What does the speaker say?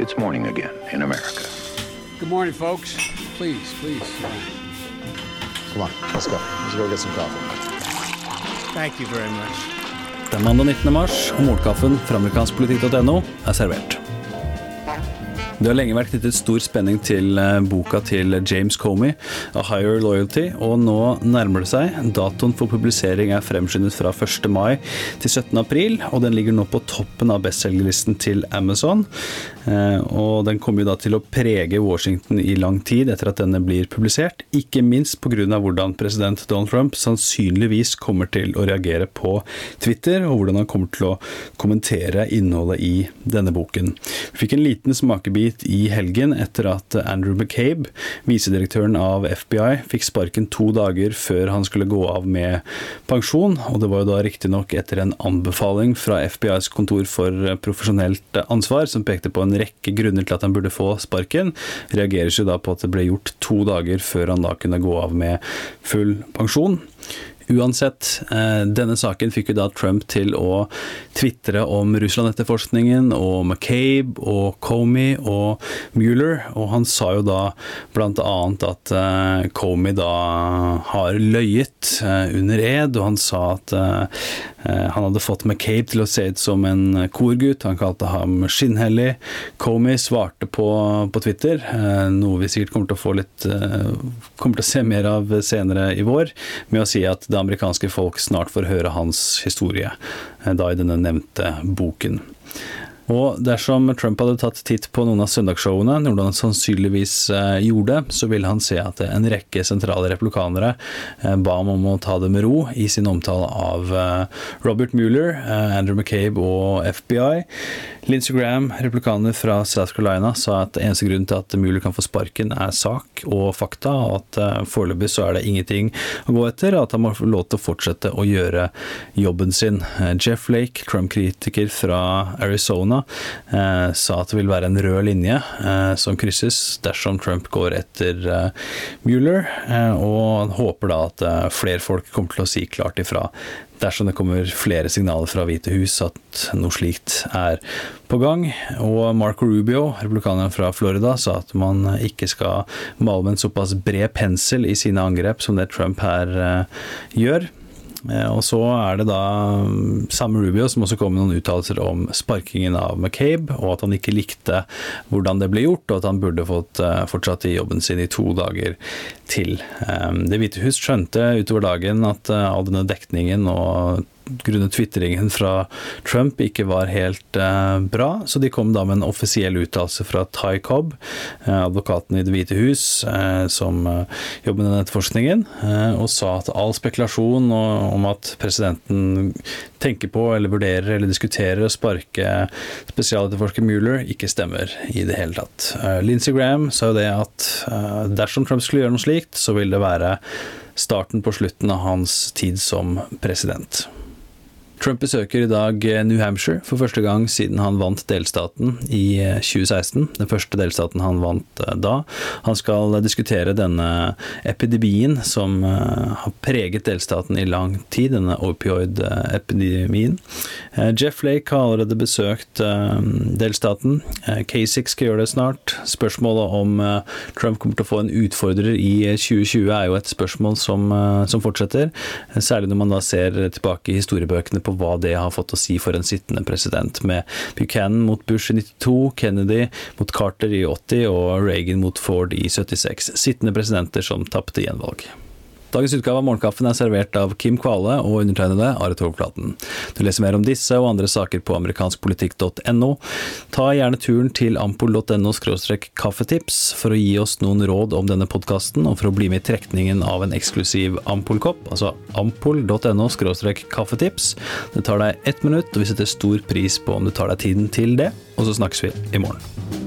It's morning again in America. Good morning, folks. Please, please. Come on, let's go. Let's go get some coffee. Thank you very much. Det er mandag 19. mars, og morgenkaffen fra amerikanskpolitikk.no er servert. Det har lenge vært knyttet stor spenning til eh, boka til James Comey, A Higher Loyalty, og nå nærmer det seg. Datoen for publisering er fremskyndet fra 1. mai til 17. april, og den ligger nå på toppen av bestselgerlisten til Amazon. Eh, og den kommer jo da til å prege Washington i lang tid etter at denne blir publisert, ikke minst pga. hvordan president Donald Trump sannsynligvis kommer til å reagere på Twitter, og hvordan han kommer til å kommentere innholdet i denne boken. Vi fikk en liten smakebit dit i helgen etter at Andrew McCabe, visedirektøren av FBI, fikk sparken to dager før han skulle gå av med pensjon. Og det var jo da riktignok etter en anbefaling fra FBIs kontor for profesjonelt ansvar, som pekte på en rekke grunner til at han burde få sparken. Reageres jo da på at det ble gjort to dager før han da kunne gå av med full pensjon. Uansett, eh, denne saken fikk jo da Trump til å tvitre om Russland-etterforskningen og McCabe og Comey og Mueller, og han sa jo da annet at uh, Comey da har løyet uh, under ed, og han sa at han hadde fått McCabe til å se ut som en korgutt, han kalte ham skinnhellig. Comey svarte på, på Twitter, noe vi sikkert kommer til å få litt kommer til å se mer av senere i vår, med å si at amerikanske folk snart får høre hans historie, eh, da i denne nevnte boken. Og dersom Trump hadde tatt titt på noen av søndagsshowene, noe han sannsynligvis eh, gjorde, så ville han se at en rekke sentrale replikanere eh, ba ham om å ta det med ro i sin omtale av eh, Robert Mueller, Andrew McCabe og FBI. Lindsey Graham, replikaner fra South Carolina, sa at eneste grunn til at Mueller kan få sparken, er sak og fakta, og at foreløpig så er det ingenting å gå etter, og at han må få lov til å fortsette å gjøre jobben sin. Jeff Lake, Trump-kritiker fra Arizona, sa at det vil være en rød linje eh, som krysses dersom Trump går etter eh, Mueller, eh, og håper da at eh, flere folk kommer til å si klart ifra dersom det kommer flere signaler fra Hvite hus at noe slikt er på gang. Og Marco Rubio, republikaneren fra Florida, sa at man ikke skal male med en såpass bred pensel i sine angrep som det Trump her eh, gjør. Eh, og så er det da mm, Sam Rubio som også kom med noen uttalelser om sparkingen av McCabe, og at han ikke likte hvordan det ble gjort, og at han burde fått eh, fortsatt i jobben sin i to dager til. Eh, det hvite hus skjønte utover dagen at all denne dekningen og grunnet tvitringen fra Trump ikke var helt eh, bra, så de kom da med en offisiell uttalelse fra Ty Cobb, eh, advokaten i Det hvite hus, eh, som eh, jobber med den etterforskningen, eh, og sa at all spekulasjon om at presidenten tenker på eller vurderer eller diskuterer å sparke spesialetterforsker Mueller, ikke stemmer i det hele tatt. Eh, Lindsey Graham sa jo det at dersom Trump skulle gjøre noe slikt, så vil det være starten på slutten av hans tid som president. Trump besøker i dag eh, New Hampshire for første gang siden han vant delstaten i 2016. Eh, den første delstaten han vant eh, da. Han skal diskutere denne epidemien som har preget delstaten i lang tid, denne opioid-epidemien. Jeff Lake har allerede besøkt delstaten. Kasich skal gjøre det snart. Spørsmålet om Trump kommer til å få en utfordrer i 2020 er jo et spørsmål som, som fortsetter, særlig når man da ser tilbake i historiebøkene på på hva det har fått å si for en sittende president, med Buchanan mot Bush i 92, Kennedy mot Carter i 80 og Reagan mot Ford i 76. Sittende presidenter som tapte gjenvalg. Dagens utgave av Morgenkaffen er servert av Kim Kvale og undertegnede Are Togflaten. Du leser mer om disse og andre saker på amerikanskpolitikk.no. Ta gjerne turen til ampol.no kaffetips for å gi oss noen råd om denne podkasten, og for å bli med i trekningen av en eksklusiv Ampol-kopp, altså ampol.no kaffetips. Det tar deg ett minutt, og vi setter stor pris på om du tar deg tiden til det, og så snakkes vi i morgen.